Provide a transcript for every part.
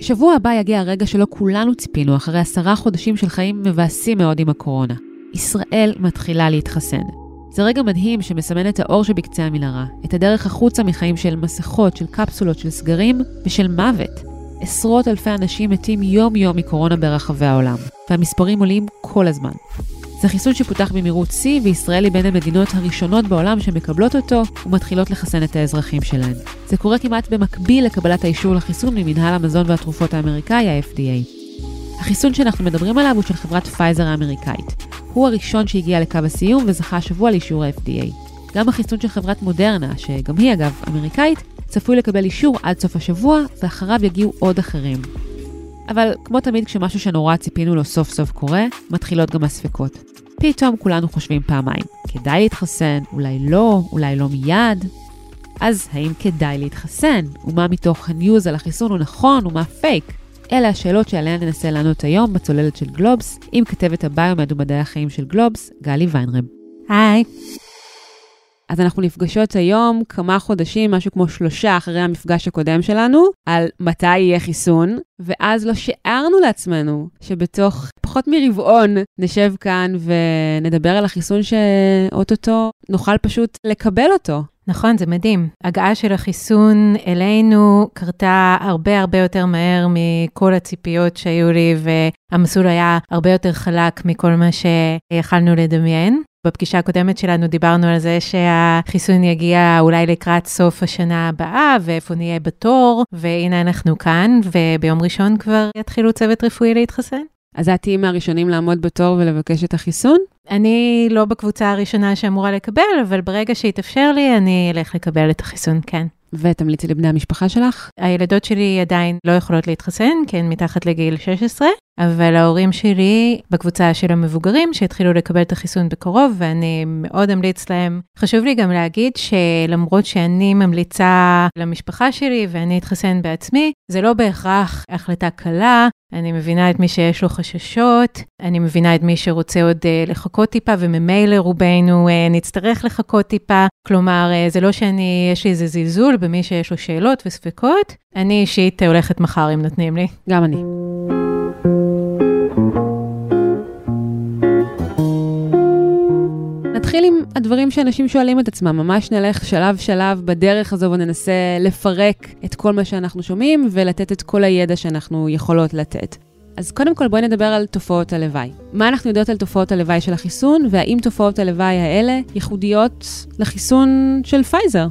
שבוע הבא יגיע הרגע שלא כולנו ציפינו, אחרי עשרה חודשים של חיים מבאסים מאוד עם הקורונה. ישראל מתחילה להתחסן. זה רגע מדהים שמסמן את האור שבקצה המנהרה, את הדרך החוצה מחיים של מסכות, של קפסולות, של סגרים ושל מוות. עשרות אלפי אנשים מתים יום-יום מקורונה ברחבי העולם, והמספרים עולים כל הזמן. זה חיסון שפותח במהירות שיא, וישראל היא בין המדינות הראשונות בעולם שמקבלות אותו ומתחילות לחסן את האזרחים שלהן. זה קורה כמעט במקביל לקבלת האישור לחיסון ממנהל המזון והתרופות האמריקאי, ה-FDA. החיסון שאנחנו מדברים עליו הוא של חברת פייזר האמריקאית. הוא הראשון שהגיע לקו הסיום וזכה השבוע לאישור ה-FDA. גם החיסון של חברת מודרנה, שגם היא אגב אמריקאית, צפוי לקבל אישור עד סוף השבוע, ואחריו יגיעו עוד אחרים. אבל כמו תמיד כשמשהו שנורא ציפינו לו סוף סוף קורה, מתחילות גם הספקות. פתאום כולנו חושבים פעמיים, כדאי להתחסן, אולי לא, אולי לא מיד. אז האם כדאי להתחסן? ומה מתוך ה news על החיסון הוא נכון ומה פייק? אלה השאלות שעליהן ננסה לענות היום בצוללת של גלובס, עם כתבת הביומד ומדעי החיים של גלובס, גלי ויינרם. היי. אז אנחנו נפגשות היום כמה חודשים, משהו כמו שלושה אחרי המפגש הקודם שלנו, על מתי יהיה חיסון, ואז לא שיערנו לעצמנו שבתוך פחות מרבעון נשב כאן ונדבר על החיסון שאו-טו-טו נוכל פשוט לקבל אותו. נכון, זה מדהים. הגעה של החיסון אלינו קרתה הרבה הרבה יותר מהר מכל הציפיות שהיו לי, והמסלול היה הרבה יותר חלק מכל מה שיכלנו לדמיין. בפגישה הקודמת שלנו דיברנו על זה שהחיסון יגיע אולי לקראת סוף השנה הבאה, ואיפה נהיה בתור, והנה אנחנו כאן, וביום ראשון כבר יתחילו צוות רפואי להתחסן. אז את תהיי מהראשונים לעמוד בתור ולבקש את החיסון? אני לא בקבוצה הראשונה שאמורה לקבל, אבל ברגע שיתאפשר לי, אני אלך לקבל את החיסון, כן. ותמליצי לבני המשפחה שלך? הילדות שלי עדיין לא יכולות להתחסן, כי הן מתחת לגיל 16, אבל ההורים שלי בקבוצה של המבוגרים שהתחילו לקבל את החיסון בקרוב, ואני מאוד אמליץ להם. חשוב לי גם להגיד שלמרות שאני ממליצה למשפחה שלי ואני אתחסן בעצמי, זה לא בהכרח החלטה קלה. אני מבינה את מי שיש לו חששות, אני מבינה את מי שרוצה עוד uh, לחכות טיפה, וממילא רובנו uh, נצטרך לחכות טיפה. כלומר, uh, זה לא שאני, יש לי איזה זלזול במי שיש לו שאלות וספקות, אני אישית הולכת מחר אם נותנים לי. גם אני. נתחיל עם הדברים שאנשים שואלים את עצמם, ממש נלך שלב-שלב בדרך הזו וננסה לפרק את כל מה שאנחנו שומעים ולתת את כל הידע שאנחנו יכולות לתת. אז קודם כל בואי נדבר על תופעות הלוואי. מה אנחנו יודעות על תופעות הלוואי של החיסון, והאם תופעות הלוואי האלה ייחודיות לחיסון של פייזר?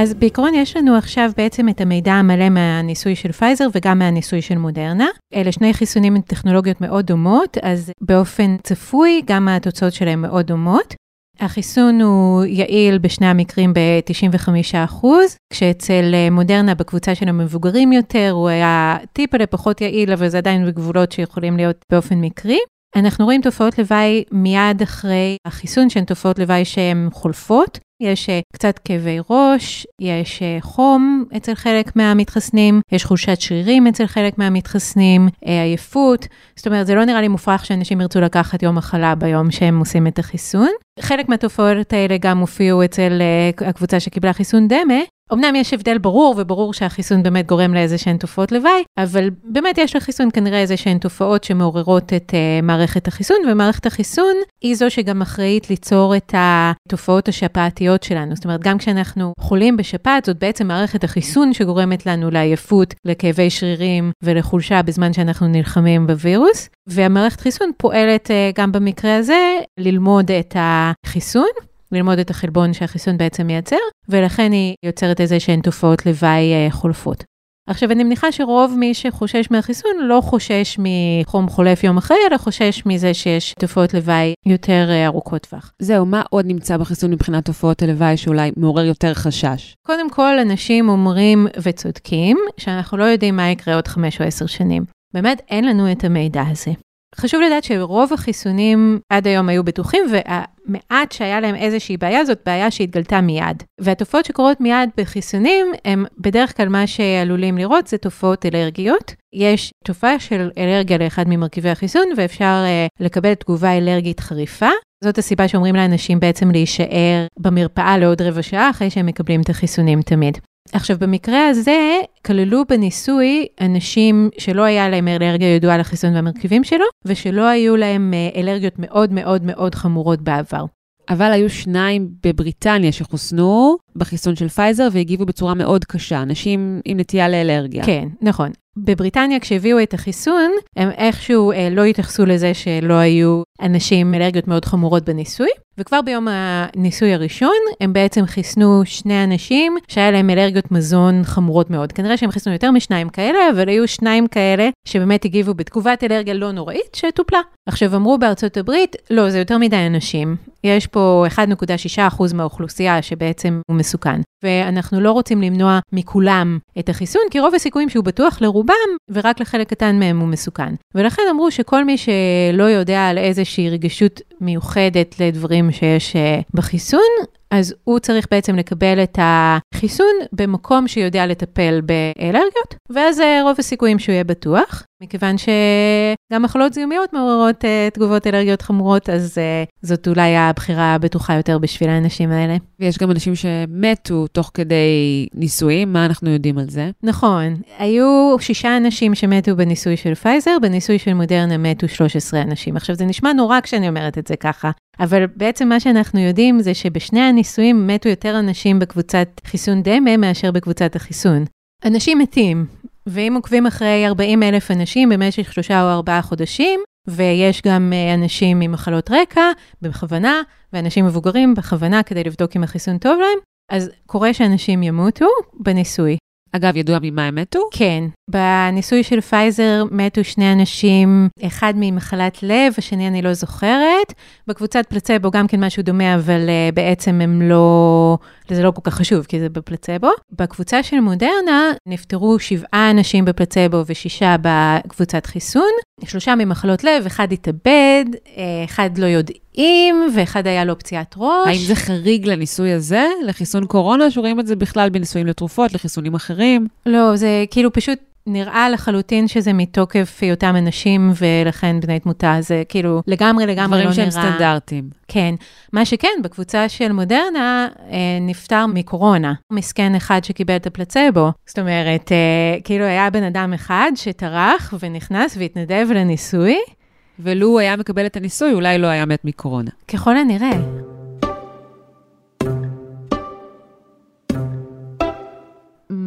אז בעיקרון יש לנו עכשיו בעצם את המידע המלא מהניסוי של פייזר וגם מהניסוי של מודרנה. אלה שני חיסונים עם טכנולוגיות מאוד דומות, אז באופן צפוי גם התוצאות שלהם מאוד דומות. החיסון הוא יעיל בשני המקרים ב-95%, כשאצל מודרנה בקבוצה של המבוגרים יותר הוא היה טיפה פחות יעיל, אבל זה עדיין בגבולות שיכולים להיות באופן מקרי. אנחנו רואים תופעות לוואי מיד אחרי החיסון, שהן תופעות לוואי שהן חולפות. יש uh, קצת כאבי ראש, יש uh, חום אצל חלק מהמתחסנים, יש חולשת שרירים אצל חלק מהמתחסנים, uh, עייפות. זאת אומרת, זה לא נראה לי מופרך שאנשים ירצו לקחת יום מחלה ביום שהם עושים את החיסון. חלק מהתופעות האלה גם הופיעו אצל הקבוצה שקיבלה חיסון דמה, אמנם יש הבדל ברור, וברור שהחיסון באמת גורם לאיזה שהן תופעות לוואי, אבל באמת יש לחיסון כנראה איזה שהן תופעות שמעוררות את uh, מערכת החיסון, ומערכת החיסון היא זו שגם אחראית ליצור את התופעות השפעתיות שלנו. זאת אומרת, גם כשאנחנו חולים בשפעת, זאת בעצם מערכת החיסון שגורמת לנו לעייפות, לכאבי שרירים ולחולשה בזמן שאנחנו נלחמים בווירוס. והמערכת חיסון פועלת uh, גם במקרה הזה ללמוד את החיסון. ללמוד את החלבון שהחיסון בעצם מייצר, ולכן היא יוצרת איזה שהן תופעות לוואי אה, חולפות. עכשיו, אני מניחה שרוב מי שחושש מהחיסון לא חושש מחום חולף יום אחרי, אלא חושש מזה שיש תופעות לוואי יותר אה, ארוכות טווח. זהו, מה עוד נמצא בחיסון מבחינת תופעות הלוואי שאולי מעורר יותר חשש? קודם כל, אנשים אומרים וצודקים שאנחנו לא יודעים מה יקרה עוד חמש או עשר שנים. באמת, אין לנו את המידע הזה. חשוב לדעת שרוב החיסונים עד היום היו בטוחים, והמעט שהיה להם איזושהי בעיה, זאת בעיה שהתגלתה מיד. והתופעות שקורות מיד בחיסונים, הם בדרך כלל מה שעלולים לראות זה תופעות אלרגיות. יש תופעה של אלרגיה לאחד ממרכיבי החיסון, ואפשר uh, לקבל תגובה אלרגית חריפה. זאת הסיבה שאומרים לאנשים בעצם להישאר במרפאה לעוד רבע שעה אחרי שהם מקבלים את החיסונים תמיד. עכשיו, במקרה הזה, כללו בניסוי אנשים שלא היה להם אלרגיה ידועה לחיסון והמרכיבים שלו, ושלא היו להם אה, אלרגיות מאוד מאוד מאוד חמורות בעבר. אבל היו שניים בבריטניה שחוסנו בחיסון של פייזר והגיבו בצורה מאוד קשה, אנשים עם נטייה לאלרגיה. כן, נכון. בבריטניה כשהביאו את החיסון, הם איכשהו אה, לא התייחסו לזה שלא היו אנשים עם אלרגיות מאוד חמורות בניסוי, וכבר ביום הניסוי הראשון, הם בעצם חיסנו שני אנשים שהיה להם אלרגיות מזון חמורות מאוד. כנראה שהם חיסנו יותר משניים כאלה, אבל היו שניים כאלה שבאמת הגיבו בתגובת אלרגיה לא נוראית שטופלה. עכשיו אמרו בארצות הברית, לא, זה יותר מדי אנשים. יש פה 1.6% מהאוכלוסייה שבעצם הוא מסוכן. ואנחנו לא רוצים למנוע מכולם את החיסון, כי רוב הסיכויים שהוא בטוח לרובם, ורק לחלק קטן מהם הוא מסוכן. ולכן אמרו שכל מי שלא יודע על איזושהי רגישות מיוחדת לדברים שיש uh, בחיסון, אז הוא צריך בעצם לקבל את החיסון במקום שיודע לטפל באלרגיות, ואז רוב הסיכויים שהוא יהיה בטוח. מכיוון שגם מחלות זיהומיות מעוררות uh, תגובות אלרגיות חמורות, אז uh, זאת אולי הבחירה הבטוחה יותר בשביל האנשים האלה. ויש גם אנשים שמתו תוך כדי ניסויים, מה אנחנו יודעים על זה? נכון, היו שישה אנשים שמתו בניסוי של פייזר, בניסוי של מודרנה מתו 13 אנשים. עכשיו, זה נשמע נורא כשאני אומרת את זה ככה, אבל בעצם מה שאנחנו יודעים זה שבשני הניסויים מתו יותר אנשים בקבוצת חיסון דמה מאשר בקבוצת החיסון. אנשים מתים, ואם עוקבים אחרי 40 אלף אנשים במשך שלושה או ארבעה חודשים, ויש גם אה, אנשים עם מחלות רקע בכוונה, ואנשים מבוגרים בכוונה כדי לבדוק אם החיסון טוב להם, אז קורה שאנשים ימותו בניסוי. אגב, ידוע ממה הם מתו? כן. בניסוי של פייזר מתו שני אנשים, אחד ממחלת לב, השני אני לא זוכרת. בקבוצת פלצבו גם כן משהו דומה, אבל uh, בעצם הם לא, זה לא כל כך חשוב, כי זה בפלצבו. בקבוצה של מודרנה נפטרו שבעה אנשים בפלצבו ושישה בקבוצת חיסון. שלושה ממחלות לב, אחד התאבד, אה, אחד לא יודעים, ואחד היה לו פציעת ראש. האם זה חריג לניסוי הזה, לחיסון קורונה, שרואים את זה בכלל בניסויים לתרופות, לחיסונים אחרים? לא, זה כאילו פשוט נראה לחלוטין שזה מתוקף היותם אנשים ולכן בני תמותה, זה כאילו לגמרי לגמרי לא נראה. דברים שהם סטנדרטיים. כן. מה שכן, בקבוצה של מודרנה אה, נפטר מקורונה. מסכן אחד שקיבל את הפלצבו. זאת אומרת, אה, כאילו היה בן אדם אחד שטרח ונכנס והתנדב לניסוי. ולו הוא היה מקבל את הניסוי, אולי לא היה מת מקורונה. ככל הנראה.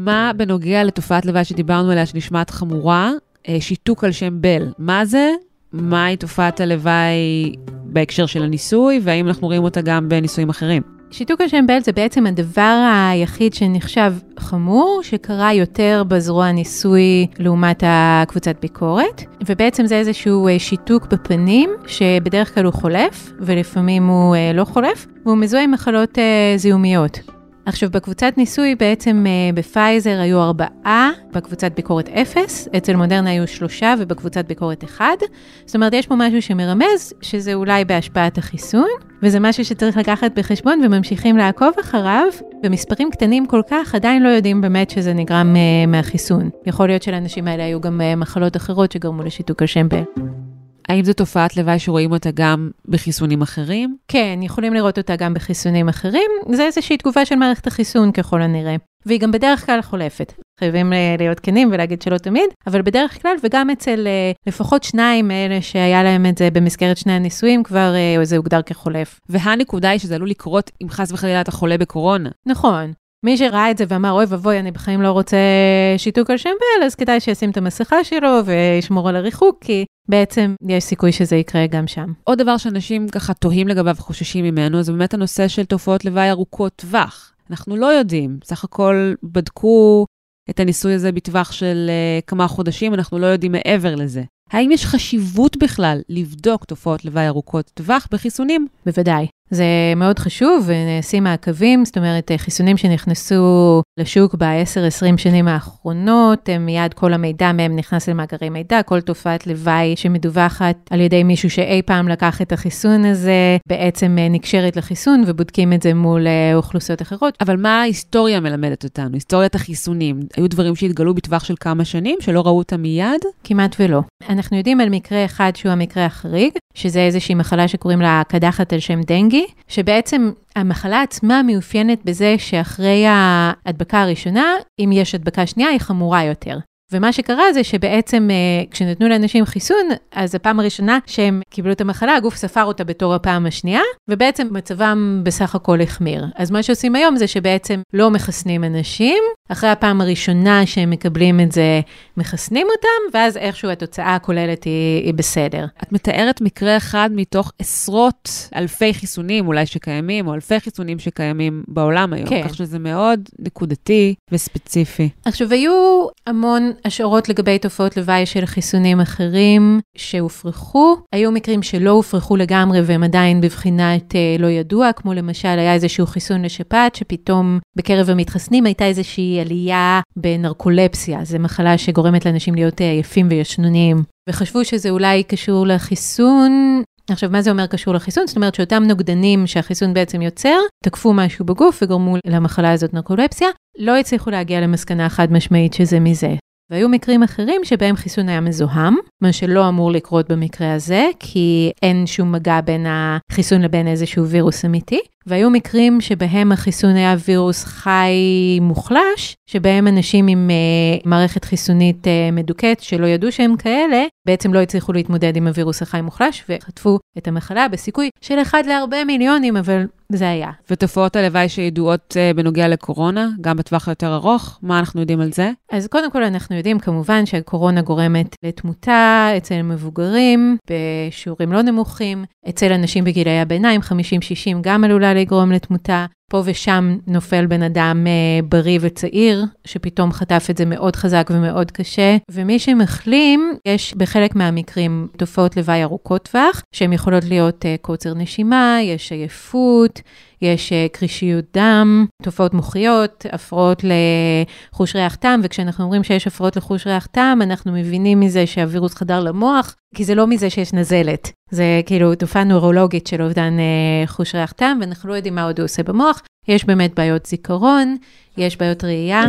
מה בנוגע לתופעת לוואי שדיברנו עליה, שנשמעת חמורה, אה, שיתוק על שם בל? מה זה? מהי תופעת הלוואי בהקשר של הניסוי, והאם אנחנו רואים אותה גם בניסויים אחרים? שיתוק על שם בל זה בעצם הדבר היחיד שנחשב חמור, שקרה יותר בזרוע הניסוי לעומת הקבוצת ביקורת, ובעצם זה איזשהו אה, שיתוק בפנים, שבדרך כלל הוא חולף, ולפעמים הוא אה, לא חולף, והוא מזוהה עם מחלות זיהומיות. עכשיו, בקבוצת ניסוי בעצם אה, בפייזר היו ארבעה, בקבוצת ביקורת אפס, אצל מודרנה היו שלושה ובקבוצת ביקורת אחד. זאת אומרת, יש פה משהו שמרמז שזה אולי בהשפעת החיסון, וזה משהו שצריך לקחת בחשבון וממשיכים לעקוב אחריו. במספרים קטנים כל כך עדיין לא יודעים באמת שזה נגרם uh, מהחיסון. יכול להיות שלאנשים האלה היו גם uh, מחלות אחרות שגרמו לשיתוק השמבל. האם זו תופעת לוואי שרואים אותה גם בחיסונים אחרים? כן, יכולים לראות אותה גם בחיסונים אחרים. זה איזושהי תגובה של מערכת החיסון ככל הנראה. והיא גם בדרך כלל חולפת. חייבים אה, להיות כנים ולהגיד שלא תמיד, אבל בדרך כלל, וגם אצל אה, לפחות שניים מאלה שהיה להם את זה במסגרת שני הניסויים, כבר אה, זה הוגדר כחולף. והנקודה היא שזה עלול לקרות אם חס וחלילה אתה חולה בקורונה. נכון. מי שראה את זה ואמר, אוי ואבוי, אני בחיים לא רוצה שיתוק על שם בל, אז כדאי שישים את המסכה שלו וישמור על הריחוק, כי בעצם יש סיכוי שזה יקרה גם שם. עוד דבר שאנשים ככה תוהים לגביו וחוששים ממנו, זה באמת הנושא של תופעות לוואי ארוכות טווח. אנחנו לא יודעים, סך הכל בדקו את הניסוי הזה בטווח של uh, כמה חודשים, אנחנו לא יודעים מעבר לזה. האם יש חשיבות בכלל לבדוק תופעות לוואי ארוכות טווח בחיסונים? בוודאי. זה מאוד חשוב, ונעשים מעקבים, זאת אומרת, חיסונים שנכנסו לשוק ב-10-20 שנים האחרונות, מיד כל המידע מהם נכנס למאגרי מידע, כל תופעת לוואי שמדווחת על ידי מישהו שאי פעם לקח את החיסון הזה, בעצם נקשרת לחיסון ובודקים את זה מול אה, אוכלוסיות אחרות. אבל מה ההיסטוריה מלמדת אותנו? היסטוריית החיסונים, היו דברים שהתגלו בטווח של כמה שנים, שלא ראו אותם מיד? כמעט ולא. אנחנו יודעים על מקרה אחד שהוא המקרה החריג, שזה איזושהי מחלה שקוראים לה קדחת על שם דנגי, שבעצם המחלה עצמה מאופיינת בזה שאחרי ההדבקה הראשונה, אם יש הדבקה שנייה, היא חמורה יותר. ומה שקרה זה שבעצם אה, כשנתנו לאנשים חיסון, אז הפעם הראשונה שהם קיבלו את המחלה, הגוף ספר אותה בתור הפעם השנייה, ובעצם מצבם בסך הכל החמיר. אז מה שעושים היום זה שבעצם לא מחסנים אנשים, אחרי הפעם הראשונה שהם מקבלים את זה, מחסנים אותם, ואז איכשהו התוצאה הכוללת היא, היא בסדר. את מתארת מקרה אחד מתוך עשרות אלפי חיסונים אולי שקיימים, או אלפי חיסונים שקיימים בעולם היום, כן. כך שזה מאוד נקודתי וספציפי. עכשיו, היו המון השערות לגבי תופעות לוואי של חיסונים אחרים שהופרכו. היו מקרים שלא הופרכו לגמרי והם עדיין בבחינת אה, לא ידוע, כמו למשל היה איזשהו חיסון לשפעת, שפתאום בקרב המתחסנים הייתה איזושהי עלייה בנרקולפסיה, זו מחלה שגורמת לאנשים להיות אה, עייפים וישנוניים. וחשבו שזה אולי קשור לחיסון, עכשיו, מה זה אומר קשור לחיסון? זאת אומרת שאותם נוגדנים שהחיסון בעצם יוצר, תקפו משהו בגוף וגרמו למחלה הזאת נרקולפסיה, לא הצליחו להגיע למסקנה חד משמעית שזה מזה. והיו מקרים אחרים שבהם חיסון היה מזוהם, מה שלא אמור לקרות במקרה הזה, כי אין שום מגע בין החיסון לבין איזשהו וירוס אמיתי. והיו מקרים שבהם החיסון היה וירוס חי מוחלש, שבהם אנשים עם uh, מערכת חיסונית uh, מדוכאת, שלא ידעו שהם כאלה, בעצם לא הצליחו להתמודד עם הווירוס החי מוחלש, וחטפו את המחלה בסיכוי של אחד להרבה מיליונים, אבל זה היה. ותופעות הלוואי שידועות uh, בנוגע לקורונה, גם בטווח היותר ארוך, מה אנחנו יודעים על זה? אז קודם כל אנחנו יודעים כמובן שהקורונה גורמת לתמותה אצל מבוגרים, בשיעורים לא נמוכים, אצל אנשים בגילי הביניים, 50-60 גם עלולה לגרום לתמותה. פה ושם נופל בן אדם אה, בריא וצעיר, שפתאום חטף את זה מאוד חזק ומאוד קשה. ומי שמחלים, יש בחלק מהמקרים תופעות לוואי ארוכות טווח, שהן יכולות להיות אה, קוצר נשימה, יש עייפות, יש אה, קרישיות דם, תופעות מוחיות, הפרעות לחוש ריח טעם, וכשאנחנו אומרים שיש הפרעות לחוש ריח טעם, אנחנו מבינים מזה שהווירוס חדר למוח, כי זה לא מזה שיש נזלת. זה כאילו תופעה נורולוגית של אובדן חוש ריח טעם, ואנחנו לא יודעים מה עוד הוא עושה במוח. יש באמת בעיות זיכרון, יש בעיות ראייה.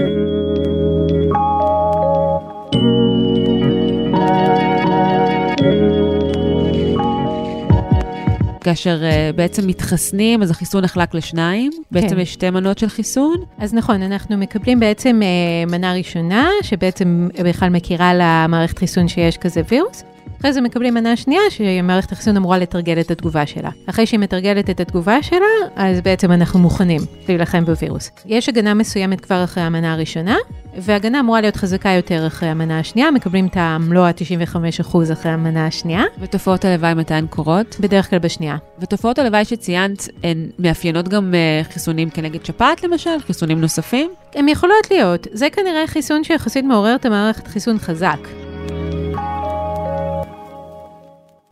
כאשר uh, בעצם מתחסנים, אז החיסון נחלק לשניים. כן. בעצם יש שתי מנות של חיסון. אז נכון, אנחנו מקבלים בעצם uh, מנה ראשונה, שבעצם בכלל מכירה למערכת חיסון שיש כזה וירוס. אחרי זה מקבלים מנה שנייה, שמערכת החיסון אמורה לתרגל את התגובה שלה. אחרי שהיא מתרגלת את התגובה שלה, אז בעצם אנחנו מוכנים להילחם בווירוס. יש הגנה מסוימת כבר אחרי המנה הראשונה, והגנה אמורה להיות חזקה יותר אחרי המנה השנייה, מקבלים את המלוא ה-95% אחרי המנה השנייה. ותופעות הלוואי מתי הן קורות? בדרך כלל בשנייה. ותופעות הלוואי שציינת, הן מאפיינות גם uh, חיסונים כנגד שפעת למשל? חיסונים נוספים? הן יכולות להיות. זה כנראה חיסון שיחסית מעורר את המערכת חיסון חזק.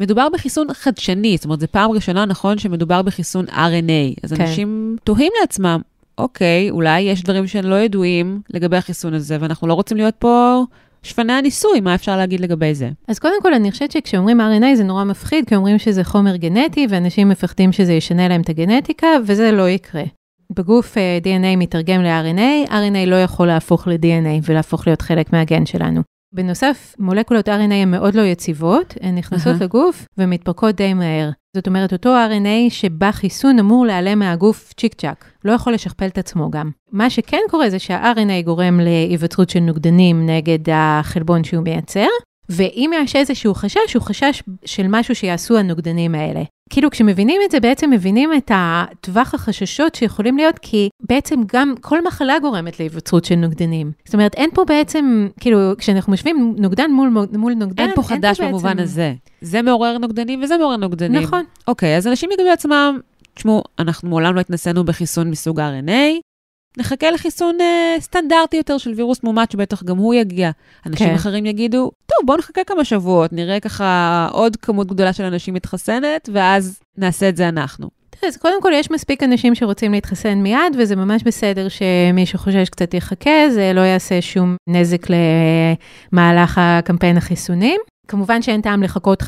מדובר בחיסון חדשני, זאת אומרת, זו פעם ראשונה, נכון, שמדובר בחיסון RNA. אז כן. אנשים תוהים לעצמם, אוקיי, אולי יש דברים שלא ידועים לגבי החיסון הזה, ואנחנו לא רוצים להיות פה שפני הניסוי, מה אפשר להגיד לגבי זה? אז קודם כל, אני חושבת שכשאומרים RNA זה נורא מפחיד, כי אומרים שזה חומר גנטי, ואנשים מפחדים שזה ישנה להם את הגנטיקה, וזה לא יקרה. בגוף אה, DNA מתרגם ל-RNA, RNA לא יכול להפוך ל-DNA ולהפוך להיות חלק מהגן שלנו. בנוסף, מולקולות RNA הן מאוד לא יציבות, הן נכנסות uh-huh. לגוף ומתפרקות די מהר. זאת אומרת, אותו RNA שבא חיסון אמור להיעלם מהגוף צ'יק צ'אק, לא יכול לשכפל את עצמו גם. מה שכן קורה זה שה-RNA גורם להיווצרות של נוגדנים נגד החלבון שהוא מייצר, ואם יש איזשהו חשש, הוא חשש של משהו שיעשו הנוגדנים האלה. כאילו כשמבינים את זה, בעצם מבינים את הטווח החששות שיכולים להיות, כי בעצם גם כל מחלה גורמת להיווצרות של נוגדנים. זאת אומרת, אין פה בעצם, כאילו, כשאנחנו משווים נוגדן מול, מול נוגדן, אין פה חדש אין פה במובן בעצם... הזה. זה מעורר נוגדנים וזה מעורר נוגדנים. נכון. אוקיי, אז אנשים יגידו לעצמם, תשמעו, אנחנו מעולם לא התנסינו בחיסון מסוג RNA, נחכה לחיסון אה, סטנדרטי יותר של וירוס מומת, שבטח גם הוא יגיע. אנשים כן. אחרים יגידו, טוב, בואו נחכה כמה שבועות, נראה ככה עוד כמות גדולה של אנשים מתחסנת, ואז נעשה את זה אנחנו. אז קודם כל, יש מספיק אנשים שרוצים להתחסן מיד, וזה ממש בסדר שמי שחושש קצת יחכה, זה לא יעשה שום נזק למהלך הקמפיין החיסונים. כמובן שאין טעם לחכות 5-10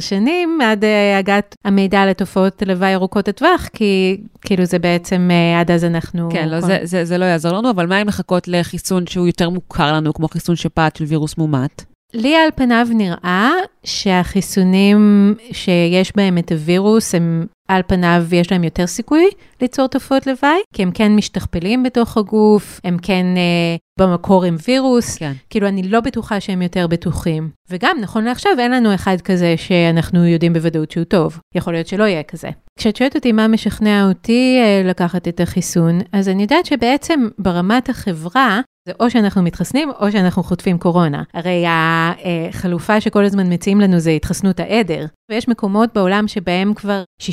שנים עד uh, הגעת המידע לתופעות לוואי ארוכות הטווח, כי כאילו זה בעצם, uh, עד אז אנחנו... כן, לא, זה, זה, זה לא יעזור לנו, אבל מה אם לחכות לחיסון שהוא יותר מוכר לנו, כמו חיסון שפעת של וירוס מומת? לי על פניו נראה שהחיסונים שיש בהם את הווירוס, הם על פניו יש להם יותר סיכוי ליצור תופעות לוואי, כי הם כן משתכפלים בתוך הגוף, הם כן אה, במקור עם וירוס, כן. כאילו אני לא בטוחה שהם יותר בטוחים. וגם, נכון לעכשיו, אין לנו אחד כזה שאנחנו יודעים בוודאות שהוא טוב. יכול להיות שלא יהיה כזה. כשאת שואלת אותי מה משכנע אותי אה, לקחת את החיסון, אז אני יודעת שבעצם ברמת החברה, זה או שאנחנו מתחסנים או שאנחנו חוטפים קורונה. הרי החלופה שכל הזמן מציעים לנו זה התחסנות העדר. ויש מקומות בעולם שבהם כבר 60-70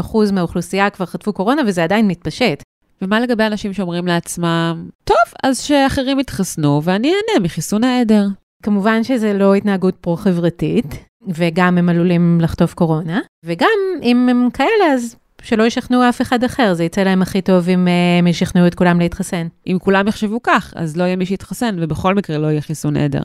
אחוז מהאוכלוסייה כבר חטפו קורונה וזה עדיין מתפשט. ומה לגבי אנשים שאומרים לעצמם, טוב, אז שאחרים יתחסנו ואני אהנה מחיסון העדר. כמובן שזה לא התנהגות פרו-חברתית, וגם הם עלולים לחטוף קורונה, וגם אם הם כאלה, אז שלא ישכנעו אף אחד אחר, זה יצא להם הכי טוב אם הם ישכנעו את כולם להתחסן. אם כולם יחשבו כך, אז לא יהיה מי שיתחסן, ובכל מקרה לא יהיה חיסון עדר.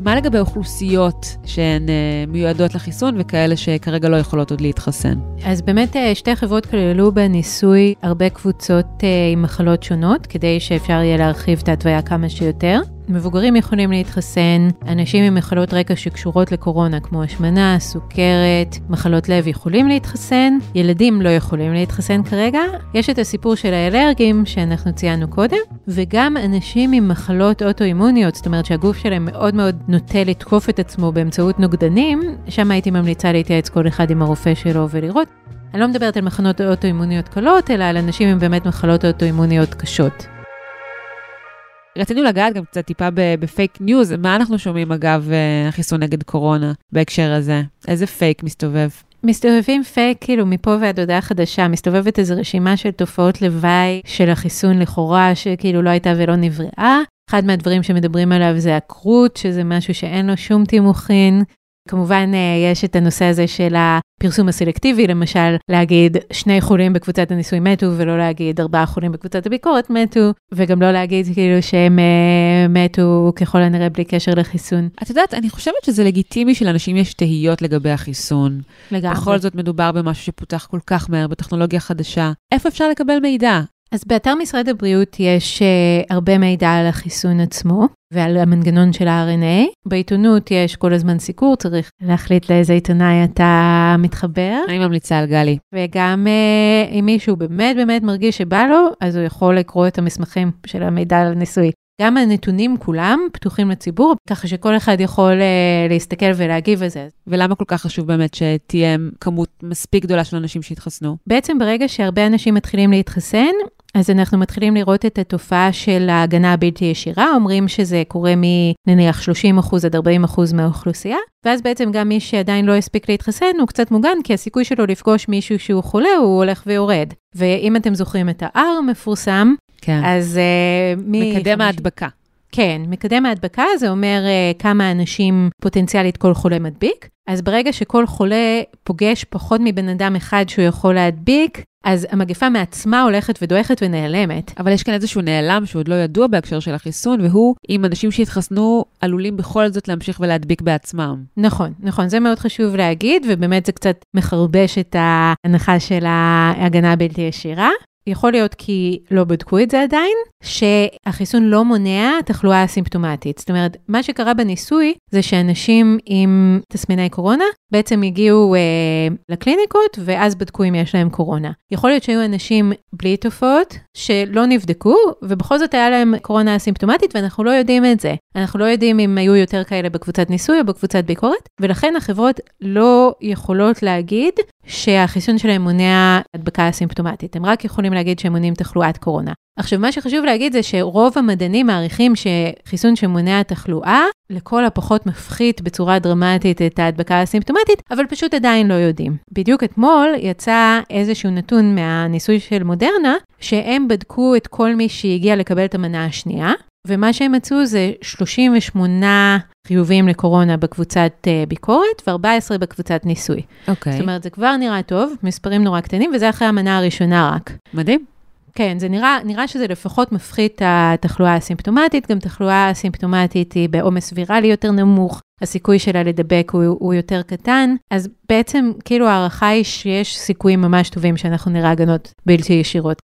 מה לגבי אוכלוסיות שהן uh, מיועדות לחיסון וכאלה שכרגע לא יכולות עוד להתחסן? אז באמת שתי חברות כללו בניסוי הרבה קבוצות עם מחלות שונות, כדי שאפשר יהיה להרחיב את ההתוויה כמה שיותר. מבוגרים יכולים להתחסן, אנשים עם מחלות רקע שקשורות לקורונה, כמו השמנה, סוכרת, מחלות לב יכולים להתחסן, ילדים לא יכולים להתחסן כרגע. יש את הסיפור של האלרגים שאנחנו ציינו קודם, וגם אנשים עם מחלות אוטואימוניות, זאת אומרת שהגוף שלהם מאוד מאוד נוטה לתקוף את עצמו באמצעות נוגדנים, שם הייתי ממליצה להתייעץ כל אחד עם הרופא שלו ולראות. אני לא מדברת על מחלות אוטואימוניות קלות, אלא על אנשים עם באמת מחלות אוטואימוניות קשות. רצינו לגעת גם קצת טיפה בפייק ניוז, מה אנחנו שומעים אגב אה, החיסון נגד קורונה בהקשר הזה? איזה פייק מסתובב? מסתובבים פייק כאילו מפה ועד הודעה חדשה, מסתובבת איזו רשימה של תופעות לוואי של החיסון לכאורה, שכאילו לא הייתה ולא נבראה. אחד מהדברים שמדברים עליו זה הקרוט, שזה משהו שאין לו שום תימוכין. כמובן, אה, יש את הנושא הזה של הפרסום הסלקטיבי, למשל, להגיד שני חולים בקבוצת הניסוי מתו, ולא להגיד ארבעה חולים בקבוצת הביקורת מתו, וגם לא להגיד כאילו שהם uh, מתו ככל הנראה בלי קשר לחיסון. את יודעת, אני חושבת שזה לגיטימי שלאנשים יש תהיות לגבי החיסון. לגמרי. בכל זאת מדובר במשהו שפותח כל כך מהר, בטכנולוגיה חדשה. איפה אפשר לקבל מידע? אז באתר משרד הבריאות יש uh, הרבה מידע על החיסון עצמו ועל המנגנון של ה-RNA. בעיתונות יש כל הזמן סיקור, צריך להחליט לאיזה עיתונאי אתה מתחבר. אני ממליצה על גלי. וגם uh, אם מישהו באמת באמת מרגיש שבא לו, אז הוא יכול לקרוא את המסמכים של המידע על הניסוי. גם הנתונים כולם פתוחים לציבור, ככה שכל אחד יכול uh, להסתכל ולהגיב על זה. ולמה כל כך חשוב באמת שתהיה כמות מספיק גדולה של אנשים שיתחסנו? בעצם ברגע שהרבה אנשים מתחילים להתחסן, אז אנחנו מתחילים לראות את התופעה של ההגנה הבלתי ישירה, אומרים שזה קורה מנניח 30% עד 40% מהאוכלוסייה, ואז בעצם גם מי שעדיין לא הספיק להתחסן הוא קצת מוגן, כי הסיכוי שלו לפגוש מישהו שהוא חולה הוא הולך ויורד. ואם אתם זוכרים את ה-R המפורסם, כן. אז uh, מי... מקדם ההדבקה. כן, מקדם ההדבקה זה אומר uh, כמה אנשים פוטנציאלית כל חולה מדביק. אז ברגע שכל חולה פוגש פחות מבן אדם אחד שהוא יכול להדביק, אז המגפה מעצמה הולכת ודועכת ונעלמת. אבל יש כאן איזשהו נעלם שהוא עוד לא ידוע בהקשר של החיסון, והוא אם אנשים שהתחסנו עלולים בכל זאת להמשיך ולהדביק בעצמם. נכון, נכון, זה מאוד חשוב להגיד, ובאמת זה קצת מחרבש את ההנחה של ההגנה הבלתי ישירה. יכול להיות כי לא בדקו את זה עדיין, שהחיסון לא מונע תחלואה אסימפטומטית. זאת אומרת, מה שקרה בניסוי זה שאנשים עם תסמיני קורונה בעצם הגיעו אה, לקליניקות ואז בדקו אם יש להם קורונה. יכול להיות שהיו אנשים בלי תופעות שלא נבדקו ובכל זאת היה להם קורונה אסימפטומטית ואנחנו לא יודעים את זה. אנחנו לא יודעים אם היו יותר כאלה בקבוצת ניסוי או בקבוצת ביקורת, ולכן החברות לא יכולות להגיד שהחיסון שלהם מונע הדבקה אסימפטומטית. הם רק יכולים להגיד שהם מונעים תחלואת קורונה. עכשיו, מה שחשוב להגיד זה שרוב המדענים מעריכים שחיסון שמונע תחלואה, לכל הפחות מפחית בצורה דרמטית את ההדבקה האסימפטומטית, אבל פשוט עדיין לא יודעים. בדיוק אתמול יצא איזשהו נתון מהניסוי של מודרנה, שהם בדקו את כל מי שהגיע לקבל את המנה השנייה, ומה שהם מצאו זה 38 חיוביים לקורונה בקבוצת uh, ביקורת ו-14 בקבוצת ניסוי. אוקיי. זאת אומרת, זה כבר נראה טוב, מספרים נורא קטנים, וזה אחרי המנה הראשונה רק. מדהים. כן, זה נראה, נראה שזה לפחות מפחית את התחלואה הסימפטומטית, גם תחלואה סימפטומטית היא בעומס ויראלי יותר נמוך, הסיכוי שלה לדבק הוא, הוא יותר קטן, אז בעצם כאילו ההערכה היא שיש סיכויים ממש טובים שאנחנו נראה הגנות בלתי ישירות.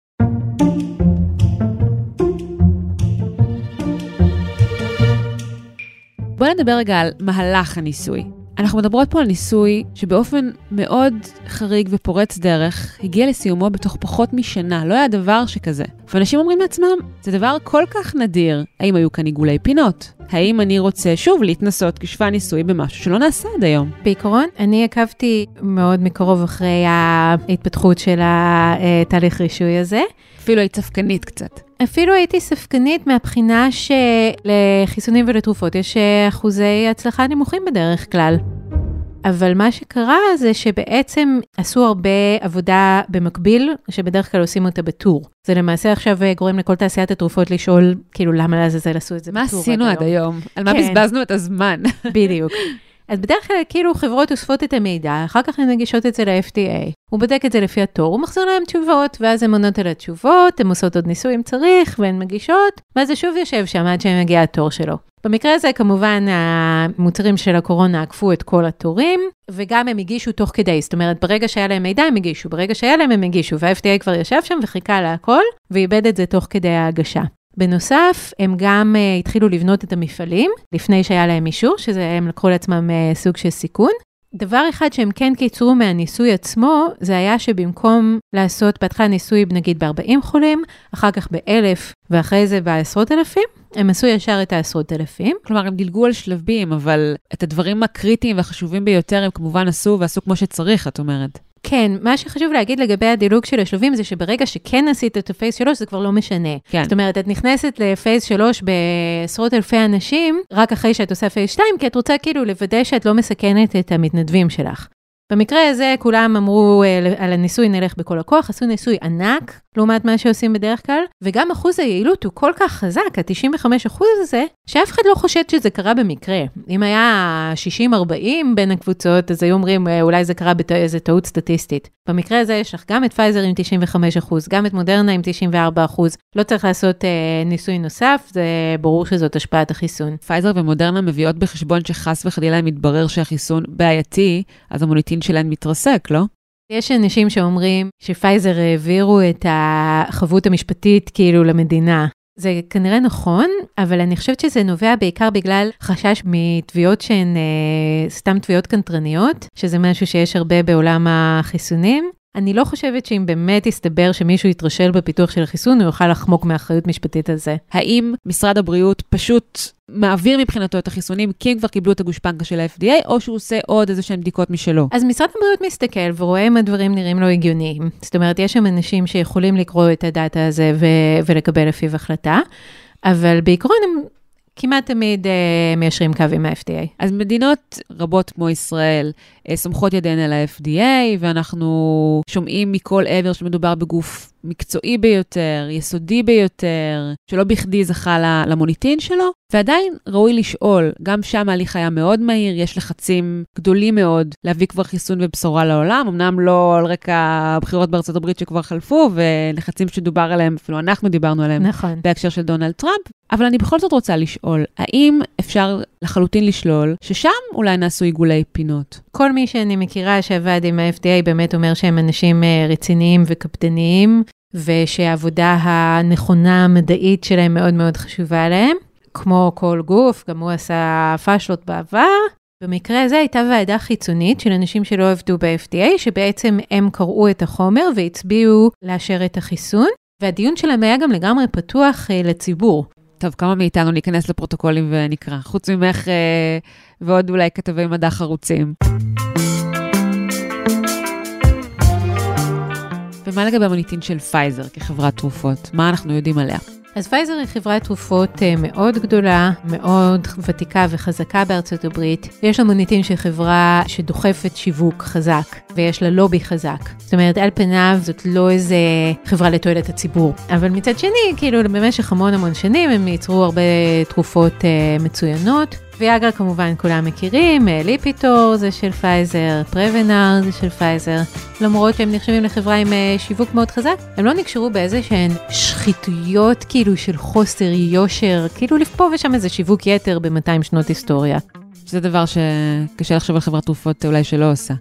בואו נדבר רגע על מהלך הניסוי. אנחנו מדברות פה על ניסוי שבאופן מאוד חריג ופורץ דרך, הגיע לסיומו בתוך פחות משנה, לא היה דבר שכזה. ואנשים אומרים לעצמם, זה דבר כל כך נדיר, האם היו כאן עיגולי פינות? האם אני רוצה שוב להתנסות כשווה ניסוי במשהו שלא נעשה עד היום? בעיקרון, אני עקבתי מאוד מקרוב אחרי ההתפתחות של התהליך רישוי הזה. אפילו היית ספקנית קצת. אפילו הייתי ספקנית מהבחינה שלחיסונים ולתרופות יש אחוזי הצלחה נמוכים בדרך כלל. אבל מה שקרה זה שבעצם עשו הרבה עבודה במקביל, שבדרך כלל עושים אותה בטור. זה למעשה עכשיו גורם לכל תעשיית התרופות לשאול, כאילו, למה לעזאזל עשו את זה בטור מה עשינו עד היום? על מה כן. בזבזנו את הזמן? בדיוק. אז בדרך כלל כאילו חברות אוספות את המידע, אחר כך הן מגישות את זה ל-FDA. הוא בודק את זה לפי התור, הוא מחזיר להם תשובות, ואז הן עונות על התשובות, הן עושות עוד ניסוי אם צריך, והן מגישות, ואז זה שוב יושב שם עד שמגיע התור שלו. במקרה הזה כמובן המוצרים של הקורונה עקפו את כל התורים, וגם הם הגישו תוך כדי, זאת אומרת ברגע שהיה להם מידע הם הגישו, ברגע שהיה להם הם הגישו, וה-FDA כבר ישב שם וחיכה להכל, ואיבד את זה תוך כדי ההגשה. בנוסף, הם גם uh, התחילו לבנות את המפעלים, לפני שהיה להם אישור, שזה הם לקחו לעצמם uh, סוג של סיכון. דבר אחד שהם כן קיצרו מהניסוי עצמו, זה היה שבמקום לעשות בהתחלה ניסוי נגיד ב-40 חולים, אחר כך ב-1,000 ואחרי זה בעשרות אלפים, הם עשו ישר את העשרות אלפים. כלומר, הם דילגו על שלבים, אבל את הדברים הקריטיים והחשובים ביותר הם כמובן עשו ועשו כמו שצריך, את אומרת. כן, מה שחשוב להגיד לגבי הדילוג של השלבים זה שברגע שכן עשית את ה phase 3 זה כבר לא משנה. כן. זאת אומרת, את נכנסת ל phase 3 בעשרות אלפי אנשים, רק אחרי שאת עושה phase 2, כי את רוצה כאילו לוודא שאת לא מסכנת את המתנדבים שלך. במקרה הזה כולם אמרו על הניסוי נלך בכל הכוח, עשו ניסוי ענק לעומת מה שעושים בדרך כלל, וגם אחוז היעילות הוא כל כך חזק, ה-95 אחוז הזה, שאף אחד לא חושד שזה קרה במקרה. אם היה 60-40 בין הקבוצות, אז היו אומרים אולי זה קרה באיזה טעות סטטיסטית. במקרה הזה יש לך גם את פייזר עם 95 אחוז, גם את מודרנה עם 94 אחוז, לא צריך לעשות אה, ניסוי נוסף, זה ברור שזאת השפעת החיסון. פייזר ומודרנה מביאות בחשבון שחס וחלילה אם יתברר שהחיסון בעייתי, אז המוניטין שלהן מתרסק, לא? יש אנשים שאומרים שפייזר העבירו את החבות המשפטית כאילו למדינה. זה כנראה נכון, אבל אני חושבת שזה נובע בעיקר בגלל חשש מתביעות שהן אה, סתם תביעות קנטרניות, שזה משהו שיש הרבה בעולם החיסונים. אני לא חושבת שאם באמת יסתבר שמישהו יתרשל בפיתוח של החיסון, הוא יוכל לחמוק מאחריות משפטית על זה. האם משרד הבריאות פשוט מעביר מבחינתו את החיסונים כי הם כבר קיבלו את הגושפנקה של ה-FDA, או שהוא עושה עוד איזה שהן בדיקות משלו? אז משרד הבריאות מסתכל ורואה אם הדברים נראים לו הגיוניים. זאת אומרת, יש שם אנשים שיכולים לקרוא את הדאטה הזה ו- ולקבל לפיו החלטה, אבל בעיקרון הם כמעט תמיד uh, מיישרים קו עם ה-FDA. אז מדינות רבות כמו ישראל uh, סומכות ידיהן על ה-FDA, ואנחנו שומעים מכל עבר שמדובר בגוף מקצועי ביותר, יסודי ביותר, שלא בכדי זכה למוניטין שלו, ועדיין ראוי לשאול, גם שם ההליך היה מאוד מהיר, יש לחצים גדולים מאוד להביא כבר חיסון ובשורה לעולם, אמנם לא על רקע הבחירות בארצות הברית שכבר חלפו, ולחצים שדובר עליהם, אפילו אנחנו דיברנו עליהם, נכון. בהקשר של דונלד טראמפ, אבל אני בכל זאת רוצה לשאול, האם אפשר לחלוטין לשלול ששם אולי נעשו עיגולי פינות? כל מי שאני מכירה שעבד עם ה-FDA באמת אומר שהם אנשים רציניים וקפדניים, ושהעבודה הנכונה המדעית שלהם מאוד מאוד חשובה להם. כמו כל גוף, גם הוא עשה פאשלות בעבר. במקרה הזה הייתה ועדה חיצונית של אנשים שלא עבדו ב-FDA, שבעצם הם קראו את החומר והצביעו לאשר את החיסון, והדיון שלהם היה גם לגמרי פתוח אה, לציבור. טוב, כמה מאיתנו ניכנס לפרוטוקולים ונקרא, חוץ ממך אה, ועוד אולי כתבי מדע חרוצים. ומה לגבי המוניטין של פייזר כחברת תרופות? מה אנחנו יודעים עליה? אז פייזר היא חברת תרופות מאוד גדולה, מאוד ותיקה וחזקה בארצות הברית. יש לה מוניטין של חברה שדוחפת שיווק חזק, ויש לה לובי חזק. זאת אומרת, על פניו זאת לא איזה חברה לתועלת הציבור. אבל מצד שני, כאילו במשך המון המון שנים הם ייצרו הרבה תרופות אה, מצוינות. ויאגרה כמובן כולם מכירים, ליפיטור זה של פייזר, פרבנר זה של פייזר. למרות שהם נחשבים לחברה עם שיווק מאוד חזק, הם לא נקשרו באיזה שהן שחיתויות כאילו של חוסר יושר, כאילו פה ושם איזה שיווק יתר ב-200 שנות היסטוריה. זה דבר שקשה לחשוב על חברת תרופות אולי שלא עושה.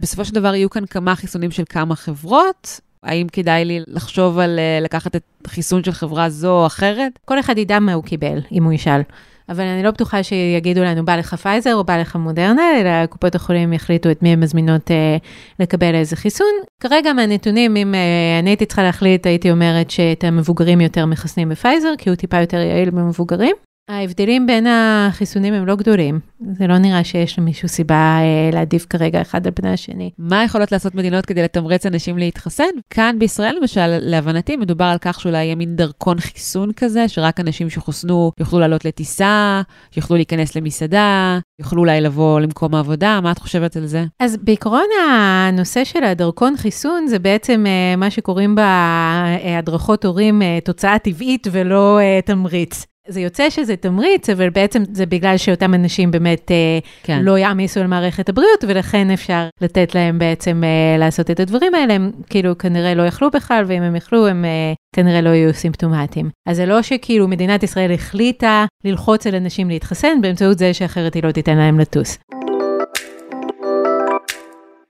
בסופו של דבר יהיו כאן כמה חיסונים של כמה חברות, האם כדאי לי לחשוב על לקחת את חיסון של חברה זו או אחרת? כל אחד ידע מה הוא קיבל, אם הוא ישאל. אבל אני לא בטוחה שיגידו לנו, בא לך פייזר או בא לך מודרנה, אלא קופות החולים יחליטו את מי הן מזמינות אה, לקבל איזה חיסון. כרגע מהנתונים, אם אה, אני הייתי צריכה להחליט, הייתי אומרת שאת המבוגרים יותר מחסנים בפייזר, כי הוא טיפה יותר יעיל במבוגרים. ההבדלים בין החיסונים הם לא גדולים. זה לא נראה שיש למישהו סיבה אה, להעדיף כרגע אחד על פני השני. מה יכולות לעשות מדינות כדי לתמרץ אנשים להתחסן? כאן בישראל למשל, להבנתי, מדובר על כך שאולי יהיה מין דרכון חיסון כזה, שרק אנשים שחוסנו יוכלו לעלות לטיסה, יוכלו להיכנס למסעדה, יוכלו אולי לבוא למקום העבודה. מה את חושבת על זה? אז בעיקרון הנושא של הדרכון חיסון זה בעצם אה, מה שקוראים בהדרכות הורים אה, תוצאה טבעית ולא אה, תמריץ. זה יוצא שזה תמריץ, אבל בעצם זה בגלל שאותם אנשים באמת אה, כן. לא יעמיסו על מערכת הבריאות, ולכן אפשר לתת להם בעצם אה, לעשות את הדברים האלה. הם כאילו כנראה לא יכלו בכלל, ואם הם יכלו, הם אה, כנראה לא יהיו סימפטומטיים. אז זה לא שכאילו מדינת ישראל החליטה ללחוץ על אנשים להתחסן באמצעות זה שאחרת היא לא תיתן להם לטוס.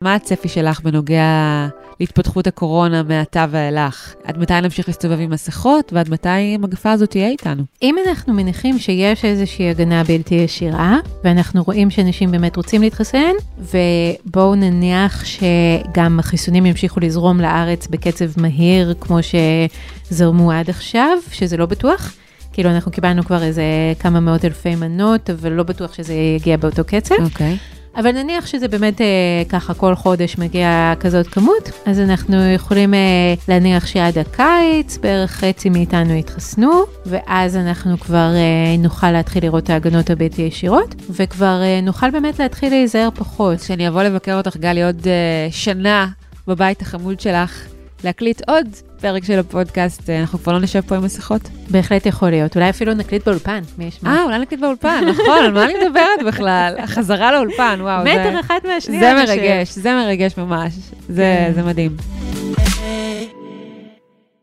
מה הצפי שלך בנוגע להתפתחות הקורונה מעתה ואילך? עד מתי נמשיך להסתובב עם מסכות, ועד מתי המגפה הזאת תהיה איתנו? אם אנחנו מניחים שיש איזושהי הגנה בלתי ישירה, ואנחנו רואים שאנשים באמת רוצים להתחסן, ובואו נניח שגם החיסונים ימשיכו לזרום לארץ בקצב מהיר, כמו שזרמו עד עכשיו, שזה לא בטוח. כאילו, אנחנו קיבלנו כבר איזה כמה מאות אלפי מנות, אבל לא בטוח שזה יגיע באותו קצב. אוקיי. Okay. אבל נניח שזה באמת אה, ככה כל חודש מגיע כזאת כמות, אז אנחנו יכולים אה, להניח שעד הקיץ בערך חצי מאיתנו יתחסנו, ואז אנחנו כבר אה, נוכל להתחיל לראות את ההגנות הבלתי ישירות, וכבר אה, נוכל באמת להתחיל להיזהר פחות. כשאני אבוא לבקר אותך, גלי, עוד אה, שנה בבית החמוד שלך, להקליט עוד פרק של הפודקאסט, אה, אנחנו כבר לא נשב פה עם מסכות? בהחלט יכול להיות, אולי אפילו נקליט באולפן, מי ישמע. אה, אולי נקליט באולפן, נכון, על מה אני מדברת בכלל? החזרה לאולפן, וואו. מטר אחת מהשנייה. זה מרגש, זה מרגש ממש, זה כן. מדהים.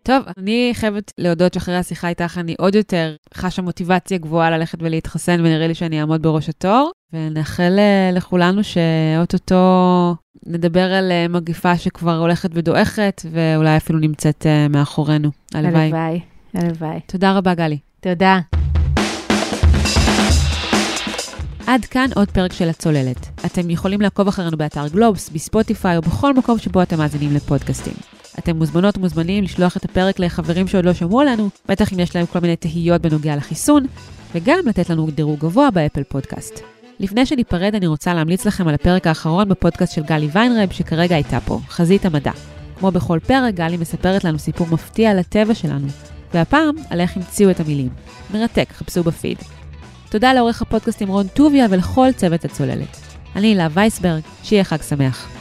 טוב, אני חייבת להודות שאחרי השיחה איתך אני עוד יותר חשה מוטיבציה גבוהה ללכת ולהתחסן, ונראה לי שאני אעמוד בראש התור. ונאחל אה, לכולנו שאו-טו-טו נדבר על אה, מגיפה שכבר הולכת ודועכת, ואולי אפילו נמצאת אה, מאחורינו. הלוואי. הלוואי, הלוואי. תודה רבה, גלי. תודה. עד כאן עוד פרק של הצוללת. אתם יכולים לעקוב אחרינו באתר גלובס, בספוטיפיי או בכל מקום שבו אתם מאזינים לפודקאסטים. אתם מוזמנות ומוזמנים לשלוח את הפרק לחברים שעוד לא שמעו עלינו, בטח אם יש להם כל מיני תהיות בנוגע לחיסון, וגם לתת לנו דירוג גבוה באפל פודקאסט. לפני שניפרד, אני רוצה להמליץ לכם על הפרק האחרון בפודקאסט של גלי ויינרב, שכרגע הייתה פה, חזית המדע. כמו בכל פרק, גלי מספרת לנו סיפור מפתיע על הטבע שלנו, והפעם על איך המציאו את המילים. מרתק, חפשו בפיד. תודה לעורך הפודקאסטים רון טוביה ולכל צוות הצוללת. אני הילה וייסברג, שיהיה חג שמח.